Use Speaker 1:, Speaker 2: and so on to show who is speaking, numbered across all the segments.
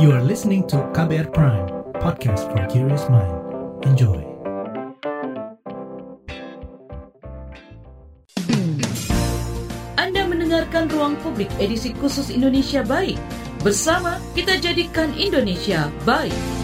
Speaker 1: You are listening to KBR Prime, podcast for curious mind. Enjoy.
Speaker 2: Anda mendengarkan Ruang Publik edisi khusus Indonesia Baik. Bersama kita jadikan Indonesia baik.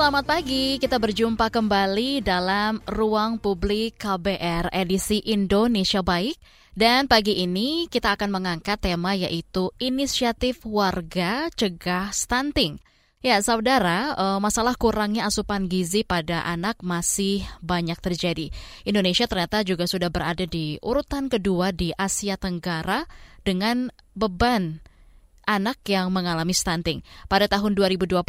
Speaker 3: Selamat pagi. Kita berjumpa kembali dalam Ruang Publik KBR edisi Indonesia Baik. Dan pagi ini kita akan mengangkat tema yaitu Inisiatif Warga Cegah Stunting. Ya, saudara, eh, masalah kurangnya asupan gizi pada anak masih banyak terjadi. Indonesia ternyata juga sudah berada di urutan kedua di Asia Tenggara dengan beban anak yang mengalami stunting. Pada tahun 2021,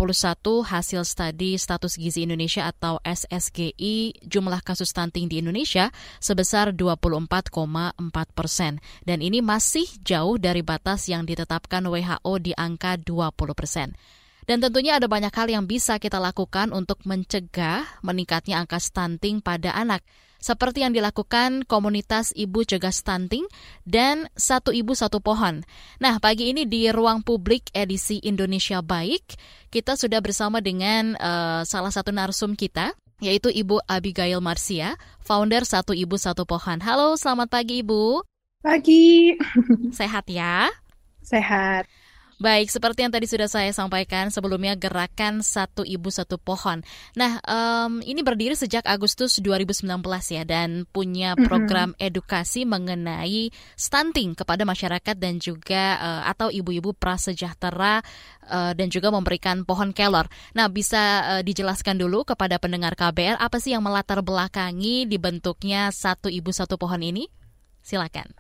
Speaker 3: hasil studi status gizi Indonesia atau SSGI, jumlah kasus stunting di Indonesia sebesar 24,4 persen. Dan ini masih jauh dari batas yang ditetapkan WHO di angka 20 persen. Dan tentunya ada banyak hal yang bisa kita lakukan untuk mencegah meningkatnya angka stunting pada anak. Seperti yang dilakukan komunitas Ibu Cegah Stunting dan Satu Ibu Satu Pohon. Nah, pagi ini di Ruang Publik edisi Indonesia Baik, kita sudah bersama dengan uh, salah satu narsum kita, yaitu Ibu Abigail Marsia, founder Satu Ibu Satu Pohon. Halo, selamat pagi Ibu.
Speaker 4: Pagi.
Speaker 3: Sehat ya?
Speaker 4: Sehat.
Speaker 3: Baik, seperti yang tadi sudah saya sampaikan sebelumnya gerakan satu ibu satu pohon. Nah, um, ini berdiri sejak Agustus 2019 ya dan punya program edukasi mengenai stunting kepada masyarakat dan juga uh, atau ibu-ibu prasejahtera uh, dan juga memberikan pohon kelor. Nah, bisa uh, dijelaskan dulu kepada pendengar KBR apa sih yang melatar belakangi dibentuknya satu ibu satu pohon ini? Silakan.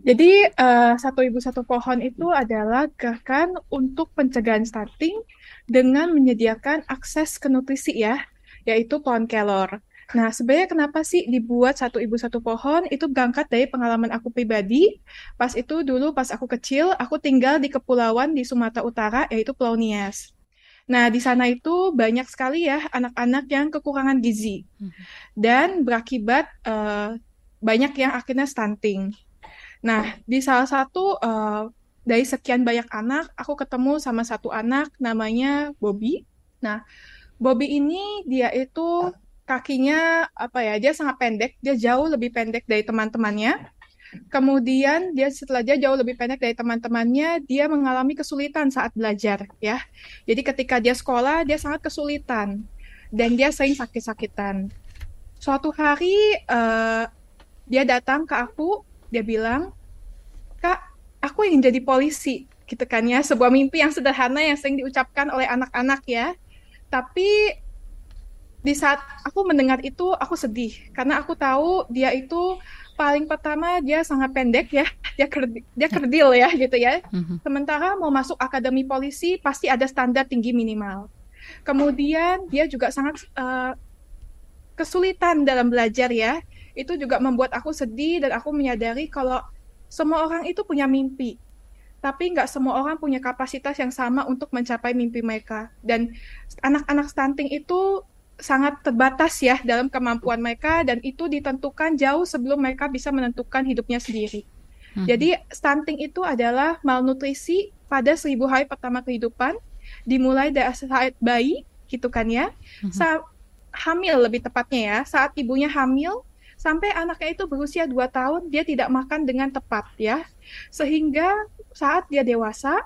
Speaker 4: Jadi uh, satu ibu satu pohon itu adalah gerakan untuk pencegahan stunting dengan menyediakan akses ke nutrisi ya, yaitu pohon kelor. Nah, sebenarnya kenapa sih dibuat satu ibu satu pohon? Itu berangkat dari pengalaman aku pribadi. Pas itu dulu pas aku kecil, aku tinggal di kepulauan di Sumatera Utara, yaitu Pulau Nias. Nah, di sana itu banyak sekali ya anak-anak yang kekurangan gizi dan berakibat uh, banyak yang akhirnya stunting. Nah, di salah satu uh, dari sekian banyak anak, aku ketemu sama satu anak namanya Bobby. Nah, Bobby ini dia itu kakinya apa ya? Dia sangat pendek, dia jauh lebih pendek dari teman-temannya. Kemudian dia setelah dia jauh lebih pendek dari teman-temannya, dia mengalami kesulitan saat belajar ya. Jadi ketika dia sekolah, dia sangat kesulitan dan dia sering sakit-sakitan. Suatu hari uh, dia datang ke aku, dia bilang, "Kak, aku ingin jadi polisi." Gitu kan ya, sebuah mimpi yang sederhana yang sering diucapkan oleh anak-anak ya. Tapi di saat aku mendengar itu aku sedih. Karena aku tahu dia itu paling pertama dia sangat pendek ya dia kerdil, dia kerdil ya gitu ya. Sementara mau masuk akademi polisi pasti ada standar tinggi minimal. Kemudian dia juga sangat uh, kesulitan dalam belajar ya itu juga membuat aku sedih dan aku menyadari kalau semua orang itu punya mimpi tapi nggak semua orang punya kapasitas yang sama untuk mencapai mimpi mereka dan anak-anak stunting itu sangat terbatas ya dalam kemampuan mereka dan itu ditentukan jauh sebelum mereka bisa menentukan hidupnya sendiri. Hmm. Jadi stunting itu adalah malnutrisi pada seribu hari pertama kehidupan, dimulai dari saat bayi, gitu kan ya, hmm. saat hamil lebih tepatnya ya, saat ibunya hamil sampai anaknya itu berusia 2 tahun dia tidak makan dengan tepat ya, sehingga saat dia dewasa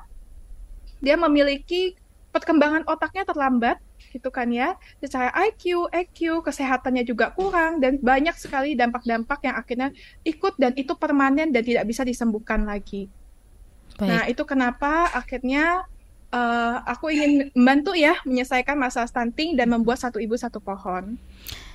Speaker 4: dia memiliki perkembangan otaknya terlambat gitu kan ya secara IQ, EQ, kesehatannya juga kurang dan banyak sekali dampak-dampak yang akhirnya ikut dan itu permanen dan tidak bisa disembuhkan lagi. Baik. Nah itu kenapa akhirnya uh, aku ingin membantu ya menyelesaikan masalah stunting dan membuat satu ibu satu pohon.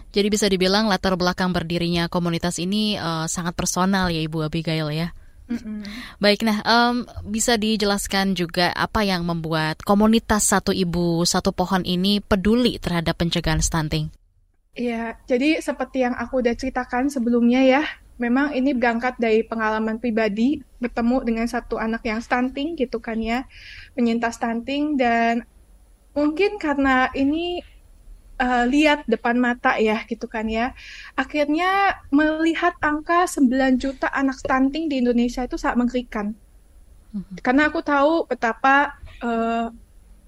Speaker 3: Jadi bisa dibilang latar belakang berdirinya komunitas ini uh, sangat personal ya Ibu Abigail ya. Mm-mm. Baik, nah um, bisa dijelaskan juga apa yang membuat komunitas satu ibu satu pohon ini peduli terhadap pencegahan stunting?
Speaker 4: Iya, jadi seperti yang aku udah ceritakan sebelumnya ya, memang ini berangkat dari pengalaman pribadi bertemu dengan satu anak yang stunting gitu kan ya, penyintas stunting dan mungkin karena ini uh, lihat depan mata ya gitu kan ya. Akhirnya melihat angka 9 juta anak stunting di Indonesia itu sangat mengerikan. Mhm. Karena aku tahu betapa uh,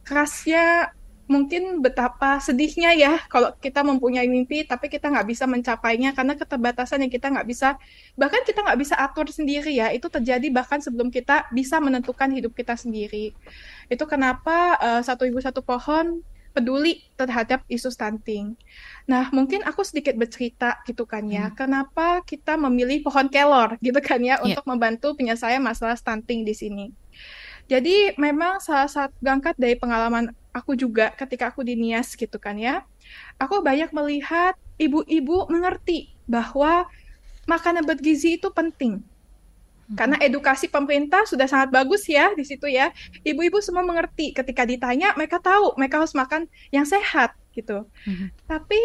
Speaker 4: kerasnya mungkin betapa sedihnya ya kalau kita mempunyai mimpi tapi kita nggak bisa mencapainya karena keterbatasan yang kita nggak bisa bahkan kita nggak bisa atur sendiri ya itu terjadi bahkan sebelum kita bisa menentukan hidup kita sendiri itu kenapa uh, satu ibu satu pohon peduli terhadap isu stunting. Nah, mungkin aku sedikit bercerita gitu kan ya, hmm. kenapa kita memilih pohon kelor gitu kan ya yeah. untuk membantu penyelesaian masalah stunting di sini. Jadi memang salah satu berangkat dari pengalaman aku juga ketika aku di NIAS gitu kan ya, aku banyak melihat ibu-ibu mengerti bahwa makanan bergizi itu penting karena edukasi pemerintah sudah sangat bagus ya di situ ya. Ibu-ibu semua mengerti ketika ditanya mereka tahu mereka harus makan yang sehat gitu. Mm-hmm. Tapi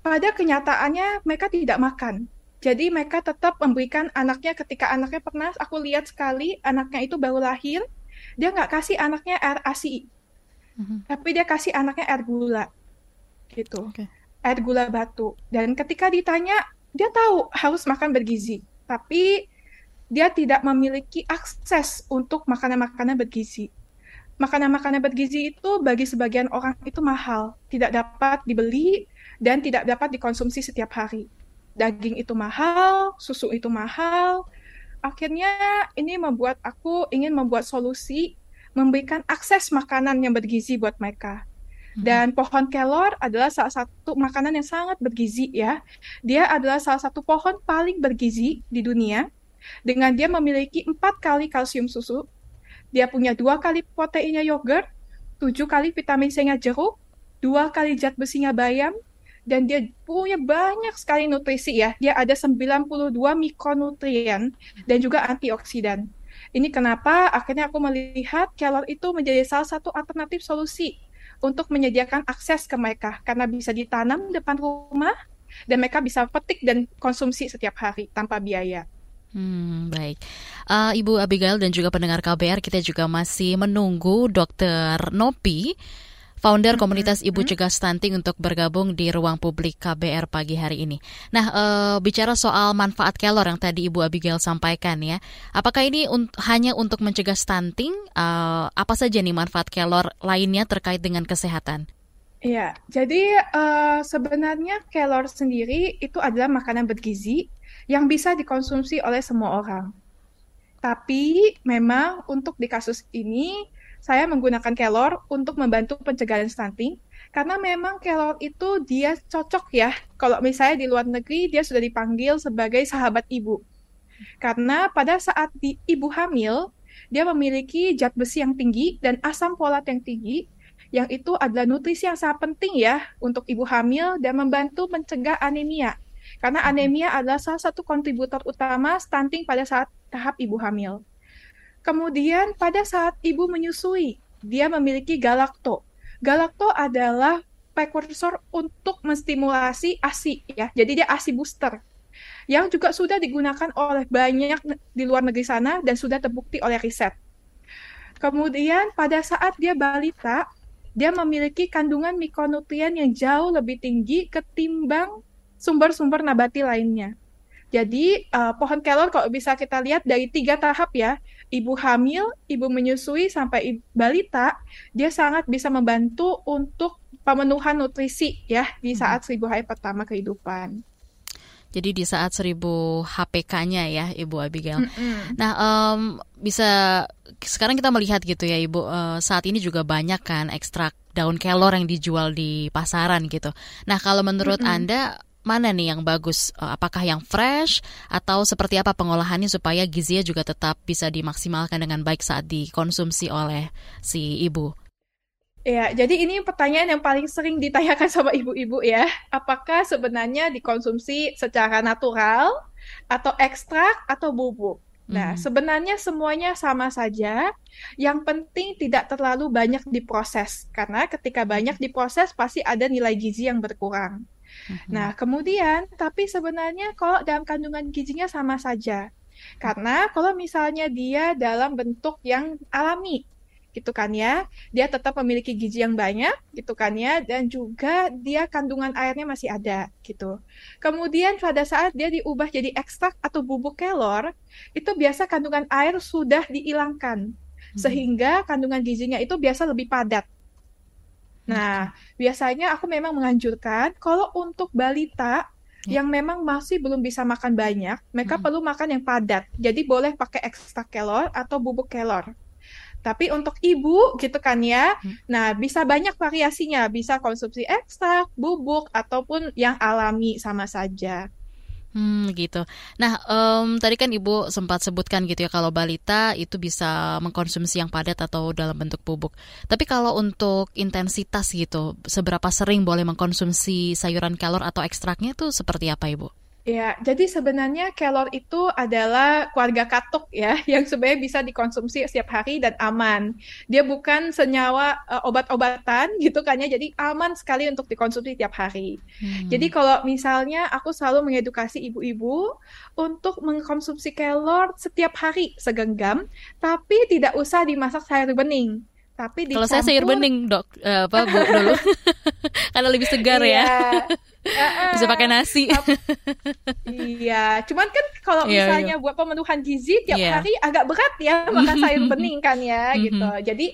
Speaker 4: pada kenyataannya mereka tidak makan. Jadi mereka tetap memberikan anaknya ketika anaknya pernah aku lihat sekali anaknya itu baru lahir, dia nggak kasih anaknya air ASI, mm-hmm. tapi dia kasih anaknya air gula, gitu, okay. air gula batu. Dan ketika ditanya dia tahu harus makan bergizi, tapi dia tidak memiliki akses untuk makanan-makanan bergizi. Makanan-makanan bergizi itu bagi sebagian orang itu mahal, tidak dapat dibeli dan tidak dapat dikonsumsi setiap hari. Daging itu mahal, susu itu mahal. Akhirnya ini membuat aku ingin membuat solusi memberikan akses makanan yang bergizi buat mereka. Hmm. Dan pohon kelor adalah salah satu makanan yang sangat bergizi ya. Dia adalah salah satu pohon paling bergizi di dunia dengan dia memiliki empat kali kalsium susu, dia punya dua kali proteinnya yogurt, tujuh kali vitamin C-nya jeruk, dua kali zat besinya bayam, dan dia punya banyak sekali nutrisi ya. Dia ada 92 mikronutrien dan juga antioksidan. Ini kenapa akhirnya aku melihat kelor itu menjadi salah satu alternatif solusi untuk menyediakan akses ke mereka karena bisa ditanam depan rumah dan mereka bisa petik dan konsumsi setiap hari tanpa biaya.
Speaker 3: Hmm, baik. Uh, Ibu Abigail dan juga pendengar KBR, kita juga masih menunggu Dokter Nopi, founder komunitas Ibu Cegah Stunting untuk bergabung di ruang publik KBR pagi hari ini. Nah, uh, bicara soal manfaat kelor yang tadi Ibu Abigail sampaikan ya, apakah ini un hanya untuk mencegah stunting? Uh, apa saja nih manfaat kelor lainnya terkait dengan kesehatan?
Speaker 4: Iya, jadi uh, sebenarnya kelor sendiri itu adalah makanan bergizi yang bisa dikonsumsi oleh semua orang. Tapi memang untuk di kasus ini saya menggunakan kelor untuk membantu pencegahan stunting karena memang kelor itu dia cocok ya kalau misalnya di luar negeri dia sudah dipanggil sebagai sahabat ibu. Karena pada saat di ibu hamil dia memiliki zat besi yang tinggi dan asam folat yang tinggi yang itu adalah nutrisi yang sangat penting ya untuk ibu hamil dan membantu mencegah anemia karena anemia adalah salah satu kontributor utama stunting pada saat tahap ibu hamil. Kemudian pada saat ibu menyusui, dia memiliki galakto. Galakto adalah prekursor untuk menstimulasi ASI ya. Jadi dia ASI booster yang juga sudah digunakan oleh banyak di luar negeri sana dan sudah terbukti oleh riset. Kemudian pada saat dia balita, dia memiliki kandungan mikronutrien yang jauh lebih tinggi ketimbang sumber-sumber nabati lainnya. Jadi uh, pohon kelor kalau bisa kita lihat dari tiga tahap ya, ibu hamil, ibu menyusui sampai balita, dia sangat bisa membantu untuk pemenuhan nutrisi ya di hmm. saat seribu hari pertama kehidupan.
Speaker 3: Jadi di saat seribu HPK-nya ya, Ibu Abigail. Mm -hmm. Nah, um, bisa sekarang kita melihat gitu ya, Ibu. Uh, saat ini juga banyak kan ekstrak daun kelor yang dijual di pasaran gitu. Nah, kalau menurut mm -hmm. Anda mana nih yang bagus? Eh, apakah yang fresh atau seperti apa pengolahannya supaya gizinya juga tetap bisa dimaksimalkan dengan baik saat dikonsumsi oleh si ibu?
Speaker 4: Ya, jadi ini pertanyaan yang paling sering ditanyakan sama ibu-ibu ya. Apakah sebenarnya dikonsumsi secara natural atau ekstrak atau bubuk? Nah, hmm. sebenarnya semuanya sama saja. Yang penting tidak terlalu banyak diproses, karena ketika banyak diproses pasti ada nilai gizi yang berkurang. Mm-hmm. Nah, kemudian tapi sebenarnya kalau dalam kandungan gizinya sama saja. Karena kalau misalnya dia dalam bentuk yang alami, gitu kan ya. Dia tetap memiliki gizi yang banyak gitu kan ya dan juga dia kandungan airnya masih ada gitu. Kemudian pada saat dia diubah jadi ekstrak atau bubuk kelor, itu biasa kandungan air sudah dihilangkan hmm. sehingga kandungan gizinya itu biasa lebih padat. Nah, biasanya aku memang menganjurkan kalau untuk balita Ya. yang memang masih belum bisa makan banyak, mereka hmm. perlu makan yang padat. Jadi boleh pakai ekstrak kelor atau bubuk kelor. Tapi untuk ibu gitu kan ya, hmm. nah bisa banyak variasinya, bisa konsumsi ekstrak, bubuk ataupun yang alami sama saja.
Speaker 3: Hmm, gitu. Nah, um, tadi kan Ibu sempat sebutkan gitu ya kalau balita itu bisa mengkonsumsi yang padat atau dalam bentuk bubuk. Tapi kalau untuk intensitas gitu, seberapa sering boleh mengkonsumsi sayuran kelor atau ekstraknya itu seperti apa Ibu?
Speaker 4: Ya, jadi sebenarnya kelor itu adalah keluarga katuk ya, yang sebenarnya bisa dikonsumsi setiap hari dan aman. Dia bukan senyawa uh, obat-obatan gitu kan ya, jadi aman sekali untuk dikonsumsi setiap hari. Hmm. Jadi kalau misalnya aku selalu mengedukasi ibu-ibu untuk mengkonsumsi kelor setiap hari segenggam, tapi tidak usah dimasak sayur bening tapi
Speaker 3: dicampur... Kalau saya sayur bening, Dok, uh, apa Bu dulu. Karena lebih segar ya. Uh, Bisa pakai nasi.
Speaker 4: iya, cuman kan kalau iya, misalnya iya. buat pemenuhan gizi tiap yeah. hari agak berat ya makan sayur bening kan ya mm-hmm. gitu. Jadi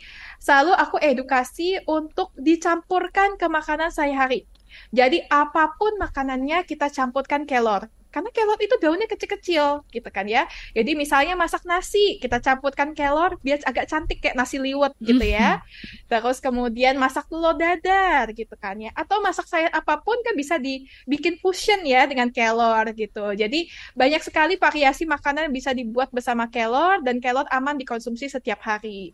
Speaker 4: selalu aku edukasi untuk dicampurkan ke makanan sehari-hari. Jadi apa pun makanannya kita campurkan kelor karena kelor itu daunnya kecil-kecil gitu kan ya. Jadi misalnya masak nasi, kita campurkan kelor biar agak cantik kayak nasi liwet gitu ya. Mm-hmm. Terus kemudian masak telur dadar gitu kan ya. Atau masak sayur apa pun kan bisa dibikin fusion ya dengan kelor gitu. Jadi banyak sekali variasi makanan yang bisa dibuat bersama kelor dan kelor aman dikonsumsi setiap hari.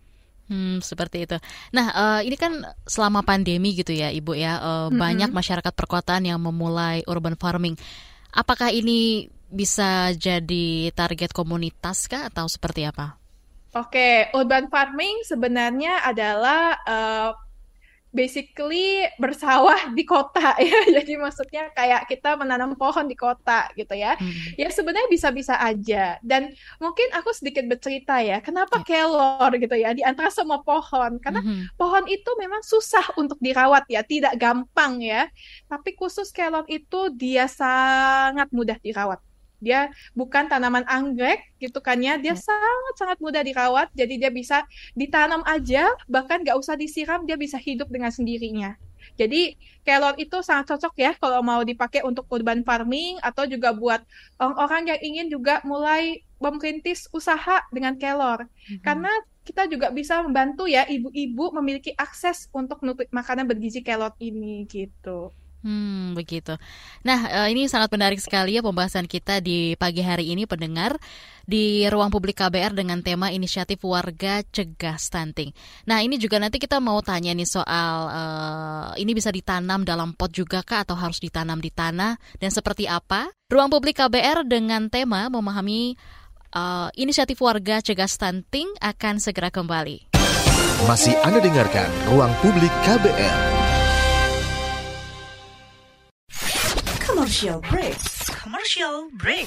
Speaker 3: Hmm, seperti itu. Nah, uh, ini kan selama pandemi gitu ya, Ibu ya, uh, mm-hmm. banyak masyarakat perkotaan yang memulai urban farming. Apakah ini bisa jadi target komunitas kah atau seperti apa?
Speaker 4: Oke, urban farming sebenarnya adalah uh, basically bersawah di kota ya. Jadi maksudnya kayak kita menanam pohon di kota gitu ya. Hmm. Ya sebenarnya bisa-bisa aja. Dan mungkin aku sedikit bercerita ya, kenapa ya. kelor gitu ya di antara semua pohon. Karena hmm. pohon itu memang susah untuk dirawat ya, tidak gampang ya. Tapi khusus kelor itu dia sangat mudah dirawat. Dia bukan tanaman anggrek gitu kan ya, dia sangat-sangat mudah dirawat, jadi dia bisa ditanam aja, bahkan nggak usah disiram, dia bisa hidup dengan sendirinya. Jadi kelor itu sangat cocok ya kalau mau dipakai untuk urban farming atau juga buat orang-orang yang ingin juga mulai merintis usaha dengan kelor. Mm-hmm. Karena kita juga bisa membantu ya ibu-ibu memiliki akses untuk makanan bergizi kelor ini gitu.
Speaker 3: Hmm, begitu. Nah, eh, ini sangat menarik sekali ya pembahasan kita di pagi hari ini pendengar di ruang publik KBR dengan tema inisiatif warga cegah stunting. Nah, ini juga nanti kita mau tanya nih soal uh, ini bisa ditanam dalam pot juga kah atau harus ditanam di tanah dan seperti apa? Ruang publik KBR dengan tema memahami uh, inisiatif warga cegah stunting akan segera kembali.
Speaker 5: Masih Anda dengarkan Ruang Publik KBR. Commercial break. Commercial break.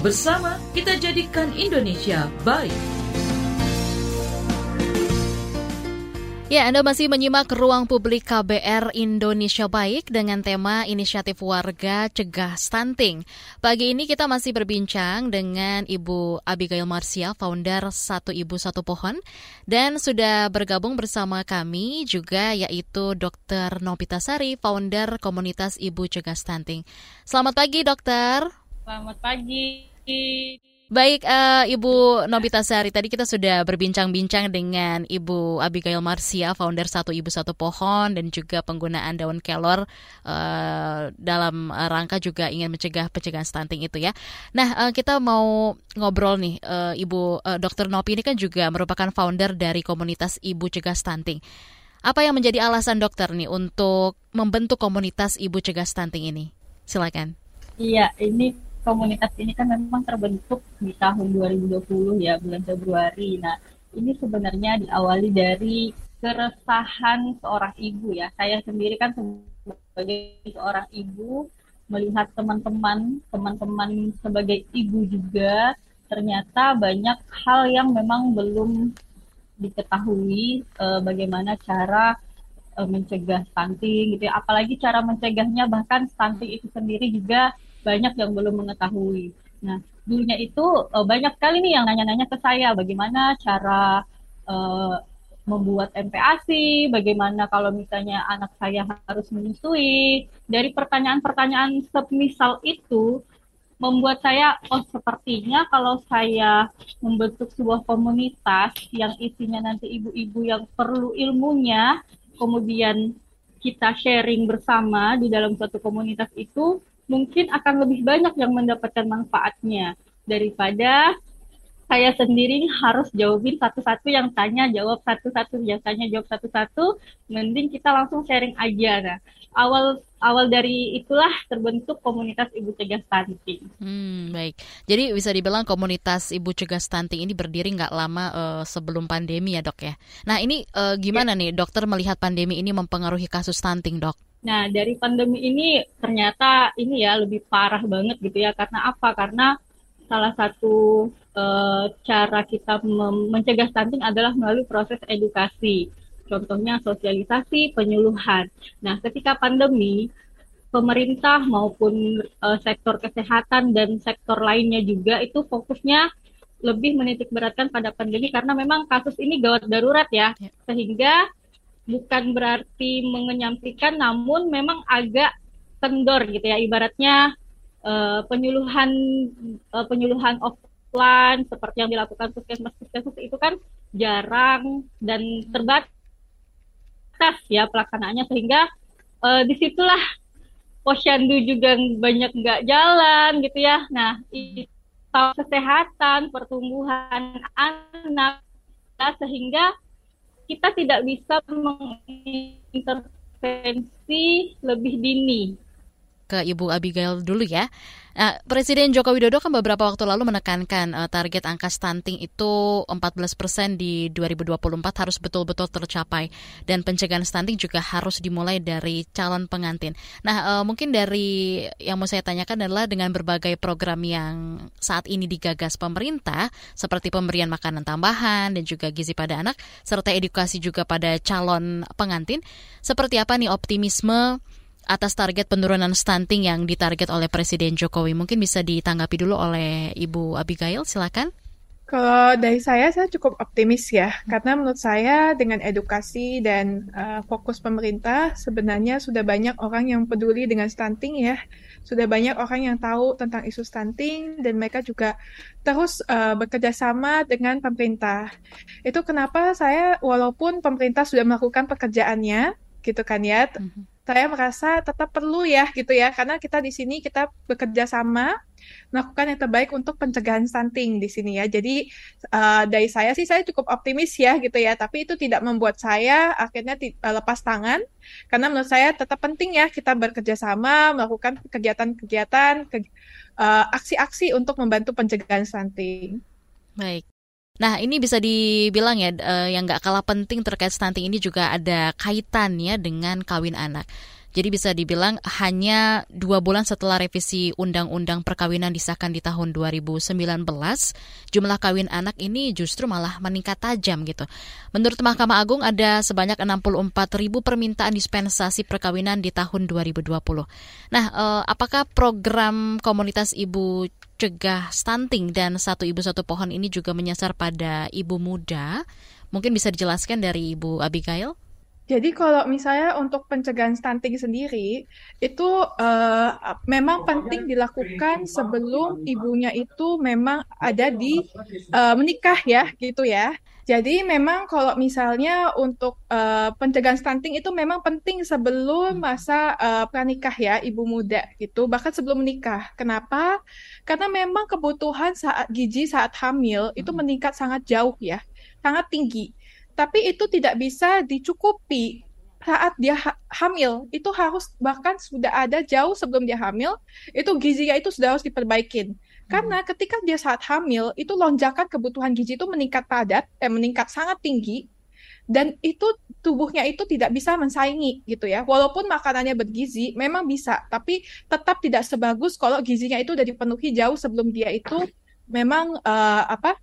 Speaker 2: Bersama kita jadikan Indonesia baik.
Speaker 3: Ya, Anda masih menyimak ruang publik KBR Indonesia Baik dengan tema Inisiatif Warga Cegah Stunting. Pagi ini kita masih berbincang dengan Ibu Abigail Marsia, founder Satu Ibu Satu Pohon. Dan sudah bergabung bersama kami juga yaitu Dr. Nopita Sari, founder komunitas Ibu Cegah Stunting. Selamat pagi, dokter.
Speaker 6: Selamat pagi.
Speaker 3: Baik, uh, Ibu Nobita Sari, tadi kita sudah berbincang-bincang dengan Ibu Abigail Marsia, founder Satu Ibu Satu Pohon, dan juga penggunaan daun kelor uh, dalam rangka juga ingin mencegah pencegahan stunting itu ya. Nah, uh, kita mau ngobrol nih, uh, Ibu uh, Dr. Nopi ini kan juga merupakan founder dari komunitas Ibu Cegah Stunting. Apa yang menjadi alasan dokter nih untuk membentuk komunitas Ibu Cegah Stunting ini? Silakan.
Speaker 6: Iya, ini komunitas ini kan memang terbentuk di tahun 2020 ya bulan Februari. Nah ini sebenarnya diawali dari keresahan seorang ibu ya. Saya sendiri kan sebagai seorang ibu melihat teman-teman, teman-teman sebagai ibu juga ternyata banyak hal yang memang belum diketahui e, bagaimana cara e, mencegah stunting gitu ya. Apalagi cara mencegahnya bahkan stunting itu sendiri juga banyak yang belum mengetahui. Nah, dulunya itu uh, banyak sekali nih yang nanya-nanya ke saya bagaimana cara uh, membuat MPASI, bagaimana kalau misalnya anak saya harus menyusui. Dari pertanyaan-pertanyaan semisal itu membuat saya oh sepertinya kalau saya membentuk sebuah komunitas yang isinya nanti ibu-ibu yang perlu ilmunya, kemudian kita sharing bersama di dalam suatu komunitas itu mungkin akan lebih banyak yang mendapatkan manfaatnya daripada saya sendiri harus jawabin satu-satu yang tanya jawab satu-satu yang tanya jawab satu-satu mending kita langsung sharing aja nah awal awal dari itulah terbentuk komunitas ibu cegah stunting.
Speaker 3: Hmm, baik. Jadi bisa dibilang komunitas ibu cegah stunting ini berdiri nggak lama uh, sebelum pandemi ya dok ya. Nah ini uh, gimana ya. nih dokter melihat pandemi ini mempengaruhi kasus stunting dok?
Speaker 6: Nah, dari pandemi ini ternyata ini ya lebih parah banget gitu ya. Karena apa? Karena salah satu e, cara kita mencegah stunting adalah melalui proses edukasi. Contohnya sosialisasi, penyuluhan. Nah, ketika pandemi, pemerintah maupun e, sektor kesehatan dan sektor lainnya juga itu fokusnya lebih menitik beratkan pada pandemi karena memang kasus ini gawat darurat ya. ya. Sehingga bukan berarti mengenyampikan namun memang agak kendor gitu ya. Ibaratnya uh, penyuluhan uh, penyuluhan offline seperti yang dilakukan puskesmas puskesmas itu kan jarang dan terbatas ya pelaksanaannya. Sehingga uh, di situlah posyandu juga banyak nggak jalan gitu ya. Nah itu kesehatan pertumbuhan anak sehingga kita tidak bisa mengintervensi lebih dini
Speaker 3: ke Ibu Abigail dulu ya. Nah, Presiden Joko Widodo kan beberapa waktu lalu menekankan uh, target angka stunting itu 14 persen di 2024 harus betul-betul tercapai dan pencegahan stunting juga harus dimulai dari calon pengantin. Nah, uh, mungkin dari yang mau saya tanyakan adalah dengan berbagai program yang saat ini digagas pemerintah seperti pemberian makanan tambahan dan juga gizi pada anak serta edukasi juga pada calon pengantin, seperti apa nih optimisme atas target penurunan stunting yang ditarget oleh Presiden Jokowi. Mungkin bisa ditanggapi dulu oleh Ibu Abigail, silakan.
Speaker 4: Kalau dari saya, saya cukup optimis ya, karena menurut saya dengan edukasi dan uh, fokus pemerintah sebenarnya sudah banyak orang yang peduli dengan stunting ya, sudah banyak orang yang tahu tentang isu stunting dan mereka juga terus uh, bekerja sama dengan pemerintah. Itu kenapa saya walaupun pemerintah sudah melakukan pekerjaannya, gitu kan ya, mm -hmm saya merasa tetap perlu ya gitu ya karena kita di sini kita bekerja sama melakukan yang terbaik untuk pencegahan stunting di sini ya. Jadi uh, dari saya sih saya cukup optimis ya gitu ya, tapi itu tidak membuat saya akhirnya uh, lepas tangan karena menurut saya tetap penting ya kita bekerja sama melakukan kegiatan-kegiatan ke, uh, aksi-aksi untuk membantu pencegahan stunting.
Speaker 3: Baik. Nah, ini bisa dibilang ya uh, yang nggak kalah penting terkait stunting ini juga ada kaitannya dengan kawin anak. Jadi bisa dibilang hanya dua bulan setelah revisi Undang-Undang Perkawinan disahkan di tahun 2019, jumlah kawin anak ini justru malah meningkat tajam gitu. Menurut Mahkamah Agung ada sebanyak 64 ribu permintaan dispensasi perkawinan di tahun 2020. Nah, eh, apakah program komunitas ibu cegah stunting dan satu ibu satu pohon ini juga menyasar pada ibu muda? Mungkin bisa dijelaskan dari Ibu Abigail?
Speaker 4: Jadi kalau misalnya untuk pencegahan stunting sendiri itu uh, memang penting dilakukan sebelum ibunya itu memang ada di uh, menikah ya gitu ya. Jadi memang kalau misalnya untuk uh, pencegahan stunting itu memang penting sebelum masa uh, pranikah ya ibu muda gitu. Bahkan sebelum menikah. Kenapa? Karena memang kebutuhan saat gizi saat hamil itu meningkat sangat jauh ya, sangat tinggi. Tapi itu tidak bisa dicukupi saat dia ha hamil. Itu harus bahkan sudah ada jauh sebelum dia hamil itu gizinya itu sudah harus diperbaikin karena hmm. ketika dia saat hamil itu lonjakan kebutuhan gizi itu meningkat padat eh meningkat sangat tinggi dan itu tubuhnya itu tidak bisa mensaingi gitu ya walaupun makanannya bergizi memang bisa tapi tetap tidak sebagus kalau gizinya itu sudah dipenuhi jauh sebelum dia itu memang uh, apa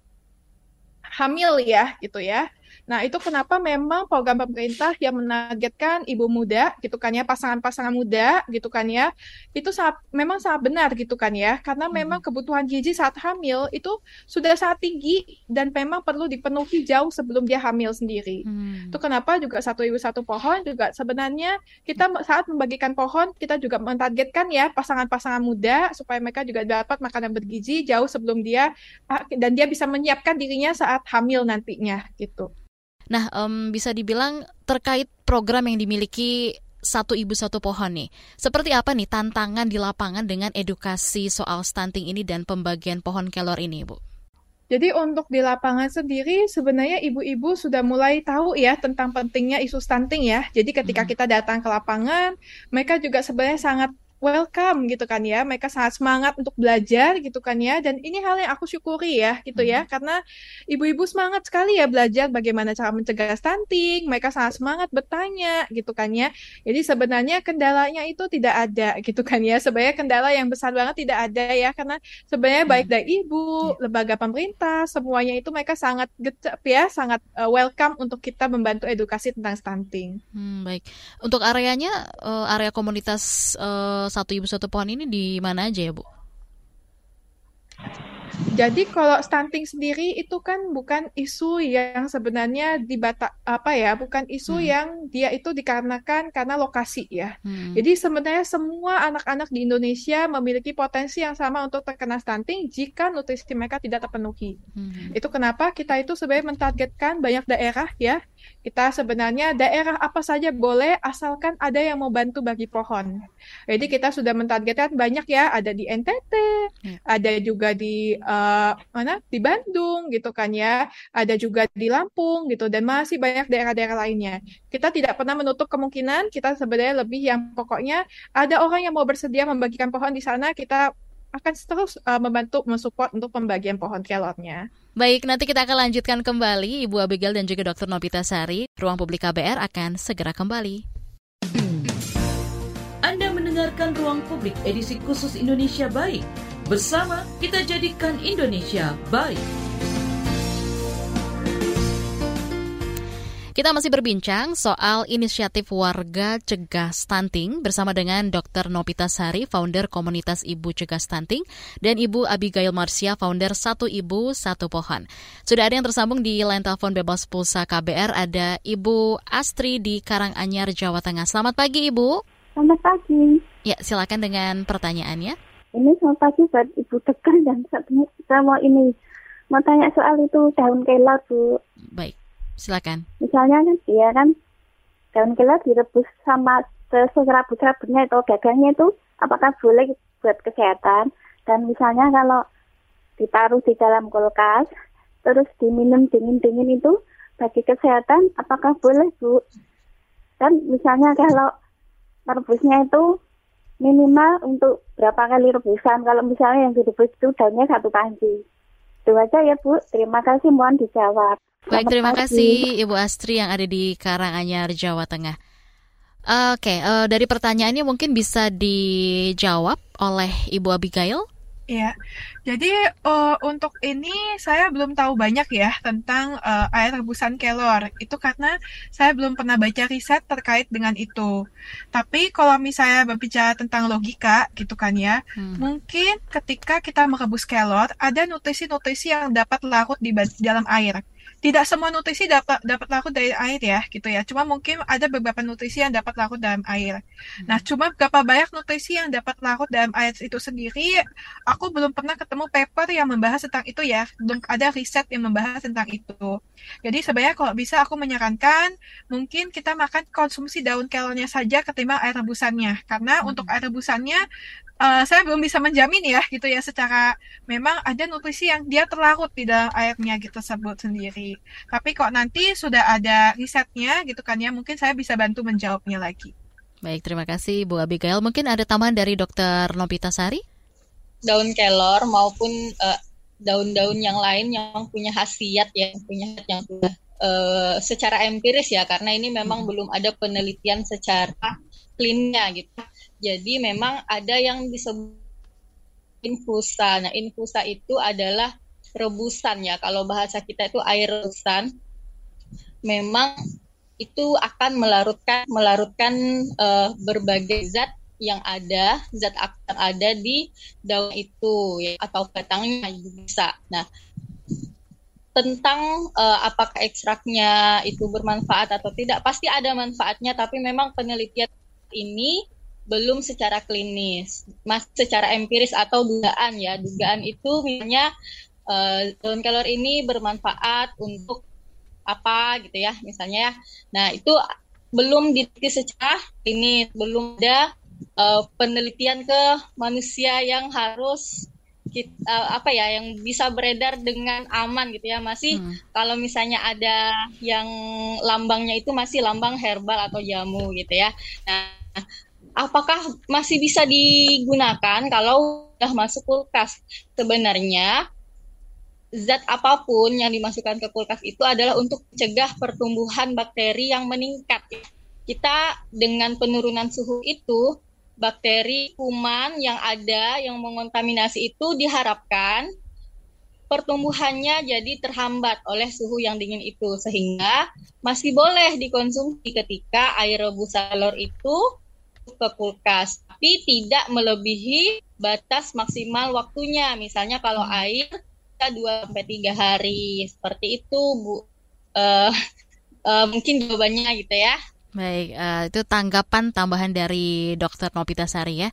Speaker 4: hamil ya gitu ya Nah, itu kenapa memang program pemerintah yang menargetkan ibu muda gitu kan ya, pasangan-pasangan muda gitu kan ya, itu sangat, memang sangat benar gitu kan ya, karena hmm. memang kebutuhan gizi saat hamil itu sudah sangat tinggi dan memang perlu dipenuhi jauh sebelum dia hamil sendiri. Hmm. Itu kenapa juga satu ibu satu pohon juga sebenarnya kita saat membagikan pohon kita juga mentargetkan ya pasangan-pasangan muda supaya mereka juga dapat makanan bergizi jauh sebelum dia ah, dan dia bisa menyiapkan dirinya saat hamil nantinya gitu.
Speaker 3: Nah, um, bisa dibilang terkait program yang dimiliki satu ibu satu pohon nih. Seperti apa nih tantangan di lapangan dengan edukasi soal stunting ini dan pembagian pohon kelor ini, Bu?
Speaker 4: Jadi untuk di lapangan sendiri sebenarnya ibu-ibu sudah mulai tahu ya tentang pentingnya isu stunting ya. Jadi ketika hmm. kita datang ke lapangan, mereka juga sebenarnya sangat welcome gitu kan ya. Mereka sangat semangat untuk belajar gitu kan ya. Dan ini hal yang aku syukuri ya gitu ya. Hmm. karena ibu-ibu semangat sekali ya belajar bagaimana cara mencegah stunting. Mereka sangat semangat bertanya gitu kan ya. Jadi sebenarnya kendalanya itu tidak ada gitu kan ya. Sebenarnya kendala yang besar banget tidak ada ya. Karena sebenarnya hmm. baik dari ibu lembaga pemerintah semuanya itu mereka sangat gecep ya. Sangat uh, welcome untuk kita membantu edukasi tentang stunting.
Speaker 3: Hmm, baik. Untuk areanya uh, area komunitas uh, satu ibu satu pohon ini di mana aja ya Bu?
Speaker 4: Jadi kalau stunting sendiri itu kan bukan isu yang sebenarnya dibata apa ya, bukan isu hmm. yang dia itu dikarenakan karena lokasi ya. Hmm. Jadi sebenarnya semua anak-anak di Indonesia memiliki potensi yang sama untuk terkena stunting jika nutrisi mereka tidak terpenuhi. Hmm. Itu kenapa kita itu sebenarnya mentargetkan banyak daerah ya. Kita sebenarnya daerah apa saja boleh asalkan ada yang mau bantu bagi pohon. Jadi kita sudah mentargetkan banyak ya, ada di NTT, hmm. ada juga di uh, mana di Bandung gitu kan ya, ada juga di Lampung gitu dan masih banyak daerah-daerah lainnya. Kita tidak pernah menutup kemungkinan kita sebenarnya lebih yang pokoknya ada orang yang mau bersedia membagikan pohon di sana kita akan terus uh, membantu mensupport untuk pembagian pohon kelotnya.
Speaker 3: Baik, nanti kita akan lanjutkan kembali Ibu Abigail dan juga Dr. Novita Sari. Ruang Publik KBR akan segera kembali.
Speaker 2: Anda mendengarkan Ruang Publik edisi khusus Indonesia Baik. Bersama kita jadikan Indonesia baik.
Speaker 3: Kita masih berbincang soal inisiatif warga cegah stunting bersama dengan Dr. Nopita Sari, founder komunitas Ibu Cegah Stunting, dan Ibu Abigail Marsia, founder Satu Ibu Satu Pohon. Sudah ada yang tersambung di line telepon bebas pulsa KBR, ada Ibu Astri di Karanganyar, Jawa Tengah. Selamat pagi, Ibu.
Speaker 7: Selamat pagi.
Speaker 3: Ya, silakan dengan pertanyaannya.
Speaker 7: Ini selamat pagi buat Ibu Tegar dan saya mau ini mau tanya soal itu daun kelor Bu.
Speaker 3: Baik, silakan.
Speaker 7: Misalnya kan dia kan daun kelor direbus sama serabut-serabutnya itu gagangnya itu apakah boleh buat kesehatan? Dan misalnya kalau ditaruh di dalam kulkas terus diminum dingin-dingin itu bagi kesehatan apakah boleh Bu? Dan misalnya kalau merebusnya itu minimal untuk berapa kali rebusan. Kalau misalnya yang direbus itu daunnya satu panci. Itu aja ya Bu. Terima kasih mohon dijawab.
Speaker 3: Baik, terima kasih Ibu Astri yang ada di Karanganyar, Jawa Tengah. Oke, uh, dari pertanyaannya mungkin bisa dijawab oleh Ibu Abigail.
Speaker 4: Iya, jadi uh, untuk ini saya belum tahu banyak ya tentang uh, air rebusan kelor. Itu karena saya belum pernah baca riset terkait dengan itu. Tapi kalau misalnya berbicara tentang logika gitu kan ya, hmm. mungkin ketika kita merebus kelor ada nutrisi-nutrisi yang dapat larut di dalam air tidak semua nutrisi dapat dapat larut dari air ya gitu ya. Cuma mungkin ada beberapa nutrisi yang dapat larut dalam air. Nah, cuma berapa banyak nutrisi yang dapat larut dalam air itu sendiri, aku belum pernah ketemu paper yang membahas tentang itu ya. Belum ada riset yang membahas tentang itu. Jadi sebenarnya kalau bisa aku menyarankan mungkin kita makan konsumsi daun kelornya saja ketimbang air rebusannya. Karena hmm. untuk air rebusannya uh, saya belum bisa menjamin ya gitu ya secara memang ada nutrisi yang dia terlarut di dalam airnya gitu tersebut sendiri. Tapi kok nanti sudah ada risetnya gitu kan ya mungkin saya bisa bantu menjawabnya lagi.
Speaker 3: Baik, terima kasih Bu Abigail. Mungkin ada tambahan dari Dokter Nobita Sari?
Speaker 6: Daun kelor maupun uh, daun-daun yang lain yang punya khasiat ya, yang punya yang sudah uh, secara empiris ya karena ini memang hmm. belum ada penelitian secara klinnya gitu jadi memang ada yang disebut infusa. Nah, infusa itu adalah rebusan ya. Kalau bahasa kita itu air rebusan. Memang itu akan melarutkan melarutkan uh, berbagai zat yang ada, zat aktif ada di daun itu ya, atau batangnya bisa. Nah, tentang uh, apakah ekstraknya itu bermanfaat atau tidak, pasti ada manfaatnya, tapi memang penelitian ini belum secara klinis, mas secara empiris atau dugaan ya. Dugaan itu misalnya uh, daun kelor ini bermanfaat untuk apa gitu ya, misalnya. Ya. Nah itu belum diteliti secara klinis, belum ada uh, penelitian ke manusia yang harus kita, uh, apa ya yang bisa beredar dengan aman gitu ya masih hmm. kalau misalnya ada yang lambangnya itu masih lambang herbal atau jamu gitu ya nah apakah masih bisa digunakan kalau sudah masuk kulkas? Sebenarnya zat apa pun yang dimasukkan ke kulkas itu adalah untuk mencegah pertumbuhan bakteri yang meningkat. Kita dengan penurunan suhu itu, bakteri kuman yang ada yang mengontaminasi itu diharapkan pertumbuhannya jadi terhambat oleh suhu yang dingin itu sehingga masih boleh dikonsumsi ketika air rebusan telur itu ke kulkas, tapi tidak melebihi batas maksimal waktunya. Misalnya kalau hmm. air bisa 2 sampai 3 hari. Seperti itu, Bu. Uh, uh, mungkin jawabannya gitu ya.
Speaker 3: Baik, uh, itu tanggapan tambahan dari Dokter Nopita Sari ya.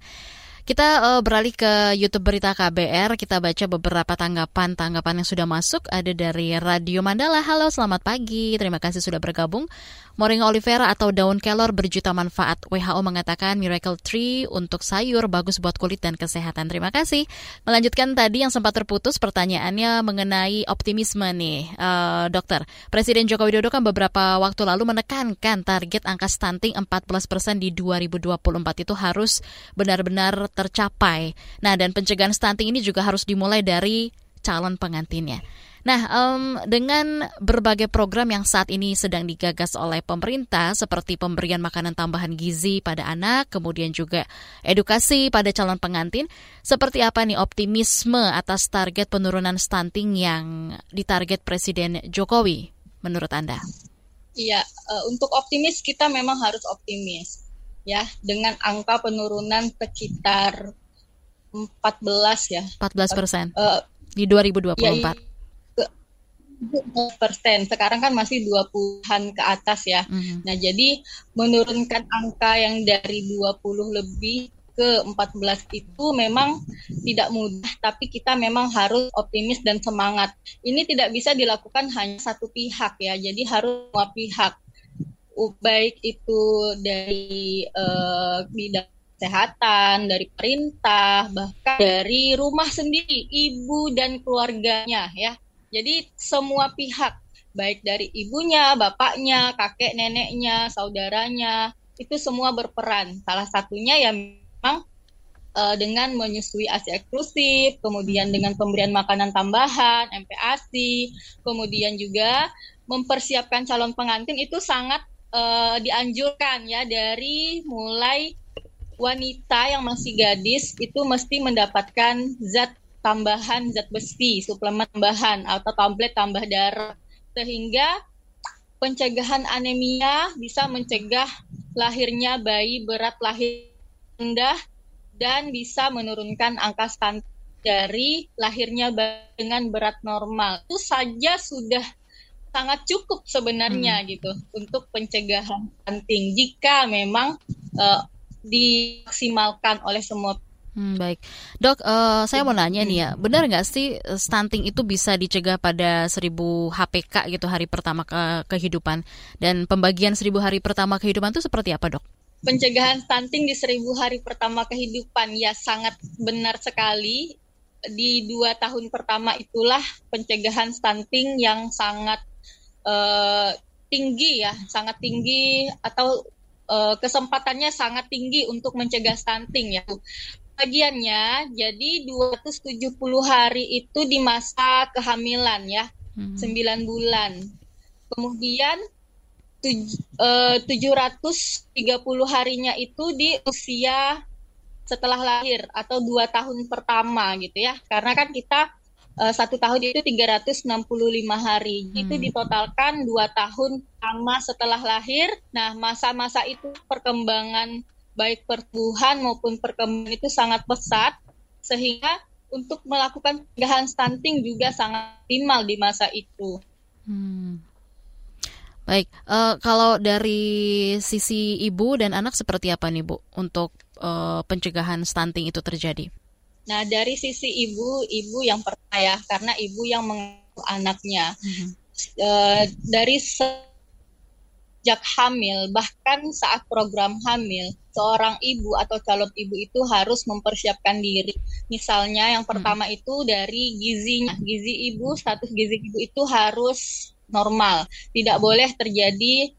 Speaker 3: Kita uh, beralih ke YouTube Berita KBR. Kita baca beberapa tanggapan-tanggapan yang sudah masuk. Ada dari Radio Mandala. Halo, selamat pagi. Terima kasih sudah bergabung. Moringa olivera atau daun kelor berjuta manfaat. WHO mengatakan miracle tree untuk sayur bagus buat kulit dan kesehatan. Terima kasih. Melanjutkan tadi yang sempat terputus pertanyaannya mengenai optimisme nih, uh, dokter. Presiden Joko Widodo kan beberapa waktu lalu menekankan target angka stunting 14% di 2024 itu harus benar-benar tercapai. Nah, dan pencegahan stunting ini juga harus dimulai dari calon pengantinnya. Nah, um, dengan berbagai program yang saat ini sedang digagas oleh pemerintah, seperti pemberian makanan tambahan gizi pada anak, kemudian juga edukasi pada calon pengantin, seperti apa nih optimisme atas target penurunan stunting yang ditarget Presiden Jokowi menurut Anda?
Speaker 6: Iya, uh, untuk optimis kita memang harus optimis, ya, dengan angka penurunan sekitar 14 ya.
Speaker 3: 14 persen. Uh, di 2024. Ya,
Speaker 6: persen sekarang kan masih 20-an ke atas ya. Mm-hmm. Nah, jadi menurunkan angka yang dari 20 lebih ke 14 itu memang tidak mudah, tapi kita memang harus optimis dan semangat. Ini tidak bisa dilakukan hanya satu pihak ya, jadi harus semua pihak, baik itu dari uh, bidang kesehatan, dari perintah, bahkan dari rumah sendiri, ibu dan keluarganya ya. Jadi semua pihak, baik dari ibunya, bapaknya, kakek, neneknya, saudaranya, itu semua berperan. Salah satunya ya memang uh, dengan menyusui ASI eksklusif, kemudian dengan pemberian makanan tambahan, MPASI, kemudian juga mempersiapkan calon pengantin itu sangat uh, dianjurkan ya dari mulai wanita yang masih gadis itu mesti mendapatkan zat tambahan zat besi, suplemen tambahan atau tablet tambah darah sehingga pencegahan anemia bisa mencegah lahirnya bayi berat lahir rendah dan bisa menurunkan angka stunting dari lahirnya dengan berat normal. Itu saja sudah sangat cukup sebenarnya hmm. gitu untuk pencegahan stunting jika memang uh, dimaksimalkan oleh semua
Speaker 3: Hmm, baik, dok, uh, saya mau nanya nih ya, benar nggak sih eh, stunting itu bisa dicegah pada 1000 HPK gitu hari pertama ke kehidupan dan pembagian 1000 hari pertama kehidupan itu seperti apa dok?
Speaker 6: Pencegahan stunting di 1000 hari pertama kehidupan ya sangat benar sekali. Di dua tahun pertama itulah pencegahan stunting yang sangat uh, tinggi ya, sangat tinggi atau kesempatannya sangat tinggi untuk mencegah stunting ya bagiannya jadi 270 hari itu di masa kehamilan ya, hmm. 9 bulan. Kemudian tuj, uh, 730 harinya itu di usia setelah lahir atau dua tahun pertama gitu ya. Karena kan kita uh, satu tahun itu 365 hari. Hmm. Itu ditotalkan dua tahun sama setelah lahir. Nah, masa-masa itu perkembangan baik pertumbuhan maupun perkembangan itu sangat pesat sehingga untuk melakukan pencegahan stunting juga sangat minimal di masa itu. Hmm.
Speaker 3: Baik, uh, kalau dari sisi ibu dan anak seperti apa nih Bu untuk uh, pencegahan stunting itu terjadi?
Speaker 6: Nah dari sisi ibu, ibu yang pertama ya karena ibu yang mengandung anaknya. Hmm. Uh, dari sejak hamil bahkan saat program hamil seorang ibu atau calon ibu itu harus mempersiapkan diri. Misalnya yang pertama hmm. itu dari gizinya. Gizi ibu, status gizi ibu itu harus normal. Tidak boleh terjadi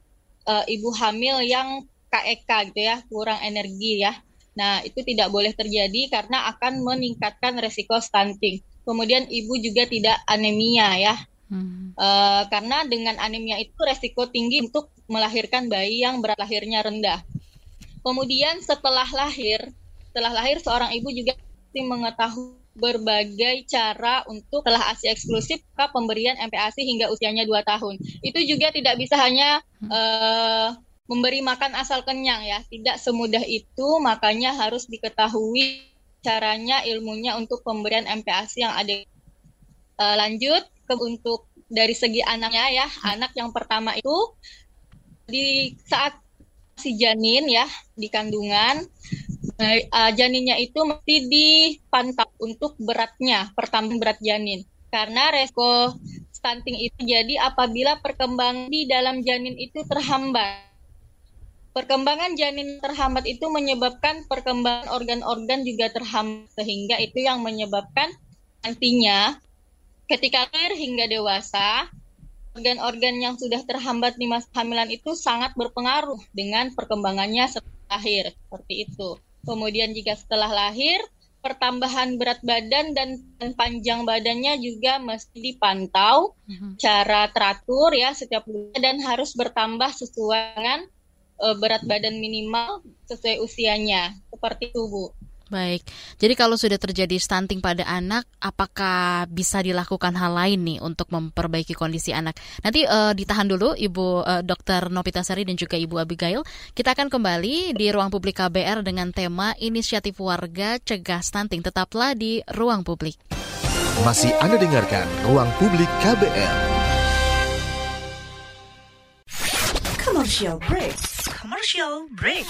Speaker 6: uh, ibu hamil yang KEK gitu ya, kurang energi ya. Nah, itu tidak boleh terjadi karena akan meningkatkan resiko stunting. Kemudian ibu juga tidak anemia ya. Hmm. Uh, karena dengan anemia itu resiko tinggi untuk melahirkan bayi yang berat lahirnya rendah. Kemudian setelah lahir, setelah lahir seorang ibu juga mengetahui berbagai cara untuk setelah ASI eksklusif ke pemberian MPASI hingga usianya 2 tahun. Itu juga tidak bisa hanya uh, memberi makan asal kenyang ya, tidak semudah itu, makanya harus diketahui caranya, ilmunya untuk pemberian MPASI yang ada. Uh, lanjut ke untuk dari segi anaknya ya, anak yang pertama itu di saat si janin ya di kandungan. Uh, janinnya itu mesti dipantau untuk beratnya pertama berat janin. Karena resiko stunting itu jadi apabila perkembangan di dalam janin itu terhambat. Perkembangan janin terhambat itu menyebabkan perkembangan organ-organ juga terhambat sehingga itu yang menyebabkan nantinya ketika lahir hingga dewasa organ-organ yang sudah terhambat di masa kehamilan itu sangat berpengaruh dengan perkembangannya setelah lahir seperti itu. Kemudian jika setelah lahir pertambahan berat badan dan, panjang badannya juga mesti dipantau mm-hmm. cara teratur ya setiap bulan dan harus bertambah sesuai dengan uh, berat badan minimal sesuai usianya seperti itu Bu.
Speaker 3: Baik, jadi kalau sudah terjadi stunting pada anak, apakah bisa dilakukan hal lain nih untuk memperbaiki kondisi anak? Nanti uh, ditahan dulu Ibu uh, Dr. Nopitasari dan juga Ibu Abigail. Kita akan kembali di ruang publik KBR dengan tema Inisiatif Warga Cegah Stunting. Tetaplah di ruang publik.
Speaker 8: Masih Anda dengarkan Ruang Publik KBR.
Speaker 9: Commercial break. Commercial break.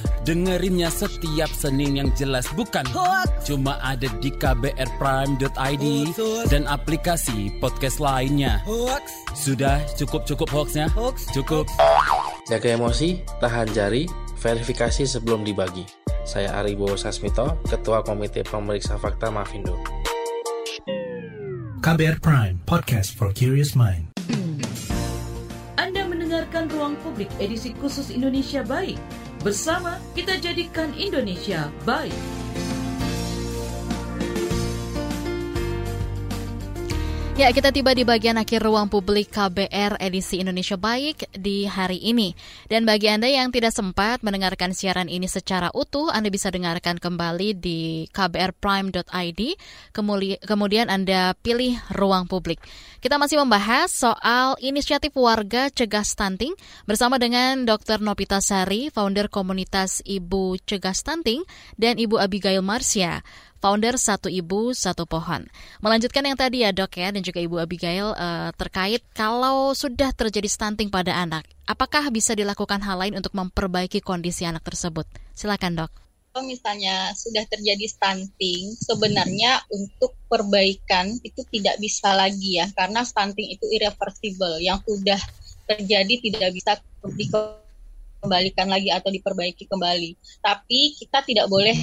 Speaker 10: Dengerinnya setiap Senin yang jelas bukan hoax. Cuma ada di kbrprime.id dan aplikasi podcast lainnya. Hoax. Sudah cukup-cukup hoaxnya? Hoax. Cukup.
Speaker 11: Jaga emosi, tahan jari, verifikasi sebelum dibagi. Saya Aribo Sasmito, Ketua Komite Pemeriksa Fakta Mafindo.
Speaker 1: KBR Prime, podcast for curious mind.
Speaker 2: Anda mendengarkan Ruang Publik edisi khusus Indonesia Baik. Bersama kita jadikan Indonesia baik.
Speaker 3: Ya, kita tiba di bagian akhir ruang publik KBR edisi Indonesia Baik di hari ini. Dan bagi Anda yang tidak sempat mendengarkan siaran ini secara utuh, Anda bisa dengarkan kembali di kbrprime.id, kemudian Anda pilih ruang publik. Kita masih membahas soal inisiatif warga cegah stunting bersama dengan Dr. Nopita Sari, founder komunitas Ibu Cegah Stunting, dan Ibu Abigail Marsya, founder Satu Ibu Satu Pohon. Melanjutkan yang tadi ya dok ya dan juga Ibu Abigail uh, terkait kalau sudah terjadi stunting pada anak, apakah bisa dilakukan hal lain untuk memperbaiki kondisi anak tersebut? Silakan dok.
Speaker 6: Kalau misalnya sudah terjadi stunting, sebenarnya untuk perbaikan itu tidak bisa lagi ya, karena stunting itu irreversible, yang sudah terjadi tidak bisa dikembalikan lagi atau diperbaiki kembali. Tapi kita tidak boleh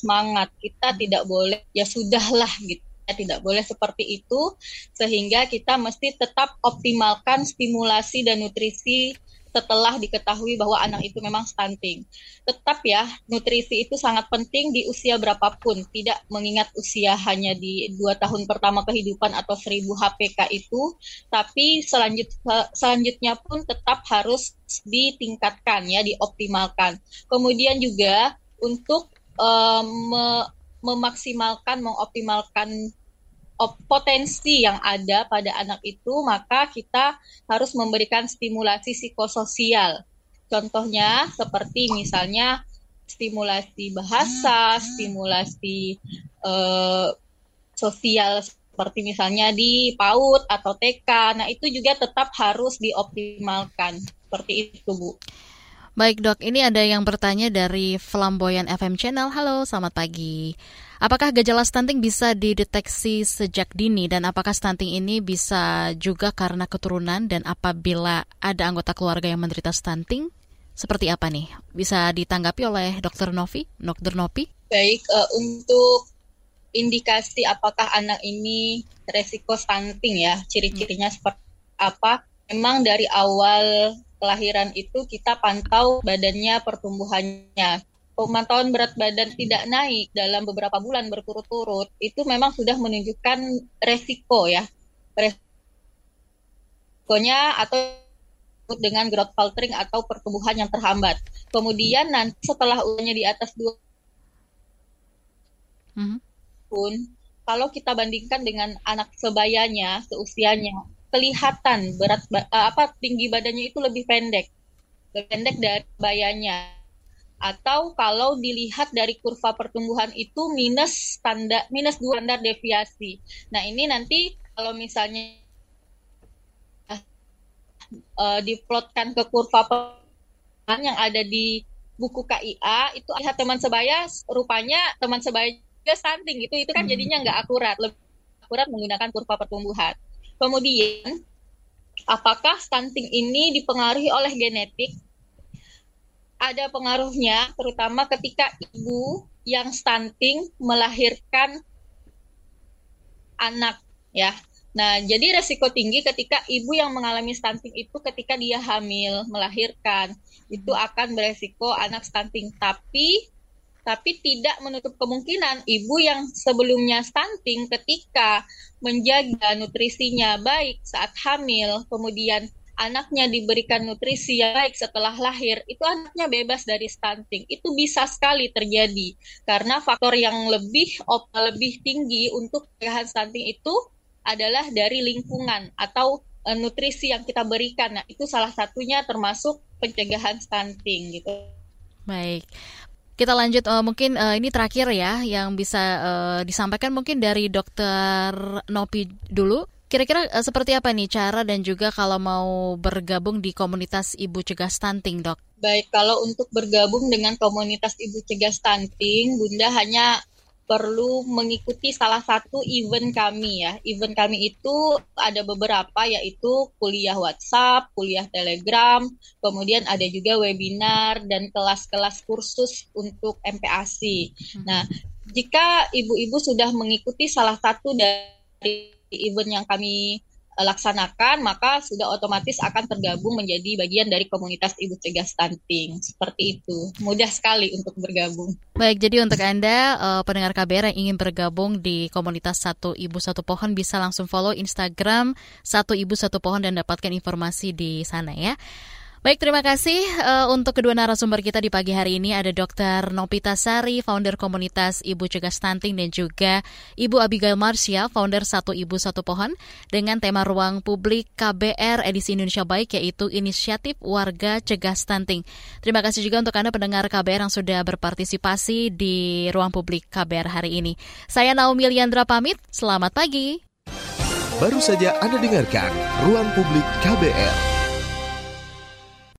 Speaker 6: semangat kita tidak boleh ya sudahlah gitu ya tidak boleh seperti itu sehingga kita mesti tetap optimalkan stimulasi dan nutrisi setelah diketahui bahwa anak itu memang stunting. Tetap ya, nutrisi itu sangat penting di usia berapapun, tidak mengingat usia hanya di dua tahun pertama kehidupan atau 1000 HPK itu, tapi selanjut, selanjutnya pun tetap harus ditingkatkan ya, dioptimalkan. Kemudian juga untuk me memaksimalkan, mengoptimalkan potensi yang ada pada anak itu, maka kita harus memberikan stimulasi psikososial. Contohnya seperti misalnya stimulasi bahasa, stimulasi uh, sosial seperti misalnya di PAUD atau TK. Nah, itu juga tetap harus dioptimalkan. Seperti itu, Bu.
Speaker 3: Baik dok, ini ada yang bertanya dari Flamboyan FM Channel. Halo, selamat pagi. Apakah gejala stunting bisa dideteksi sejak dini dan apakah stunting ini bisa juga karena keturunan dan apabila ada anggota keluarga yang menderita stunting? Seperti apa nih? Bisa ditanggapi oleh Dokter Novi, Dokter Nopi?
Speaker 6: Baik, uh, untuk indikasi apakah anak ini resiko stunting ya, ciri-cirinya hmm. seperti apa? Memang dari awal kelahiran itu kita pantau badannya pertumbuhannya. Pemantauan berat badan tidak naik dalam beberapa bulan berturut-turut itu memang sudah menunjukkan resiko ya. Resikonya atau dengan growth faltering atau pertumbuhan yang terhambat. Kemudian nanti setelah usianya di atas dua mm-hmm. pun kalau kita bandingkan dengan anak sebayanya seusianya kelihatan berat uh, apa tinggi badannya itu lebih pendek. Lebih pendek dari bayanya. Atau kalau dilihat dari kurva pertumbuhan itu minus standar minus dua standar deviasi. Nah ini nanti kalau misalnya uh, diplotkan ke kurva pertumbuhan yang ada di buku KIA itu lihat teman sebaya rupanya teman sebaya juga stunting itu itu kan hmm. jadinya nggak akurat. Lebih akurat menggunakan kurva pertumbuhan Kemudian, apakah stunting ini dipengaruhi oleh genetik? Ada pengaruhnya, terutama ketika ibu yang stunting melahirkan anak, ya. Nah, jadi resiko tinggi ketika ibu yang mengalami stunting itu ketika dia hamil, melahirkan, itu akan beresiko anak stunting. Tapi tapi tidak menutup kemungkinan ibu yang sebelumnya stunting ketika menjaga nutrisinya baik saat hamil, kemudian anaknya diberikan nutrisi yang baik setelah lahir, itu anaknya bebas dari stunting. Itu bisa sekali terjadi karena faktor yang lebih lebih tinggi untuk pencegahan stunting itu adalah dari lingkungan atau e, nutrisi yang kita berikan. Nah, itu salah satunya termasuk pencegahan stunting gitu.
Speaker 3: Baik. Kita lanjut uh, mungkin uh, ini terakhir ya yang bisa uh, disampaikan mungkin dari Dokter Nopi dulu. Kira-kira uh, seperti apa nih cara dan juga kalau mau bergabung di komunitas Ibu Cegah Stunting, Dok?
Speaker 6: Baik, kalau untuk bergabung dengan komunitas Ibu Cegah Stunting, Bunda hanya perlu mengikuti salah satu event kami ya. Event kami itu ada beberapa yaitu kuliah WhatsApp, kuliah Telegram, kemudian ada juga webinar dan kelas-kelas kursus untuk MPASI. Nah, jika ibu-ibu sudah mengikuti salah satu dari event yang kami laksanakan, maka sudah otomatis akan tergabung menjadi bagian dari komunitas ibu cegah stunting. Seperti itu. Mudah sekali untuk bergabung.
Speaker 3: Baik, jadi untuk Anda uh, pendengar KBR yang ingin bergabung di komunitas Satu Ibu Satu Pohon bisa langsung follow Instagram Satu Ibu Satu Pohon dan dapatkan informasi di sana ya. Baik, terima kasih uh, untuk kedua narasumber kita di pagi hari ini ada Dr. Nopita Sari, founder komunitas Ibu Cegah Stunting dan juga Ibu Abigail Marsha, founder Satu Ibu Satu Pohon dengan tema Ruang Publik KBR edisi Indonesia Baik yaitu Inisiatif Warga Cegah Stunting. Terima kasih juga untuk Anda pendengar KBR yang sudah berpartisipasi di Ruang Publik KBR hari ini. Saya Naomi Liandra pamit, selamat pagi.
Speaker 8: Baru saja Anda dengarkan Ruang Publik KBR.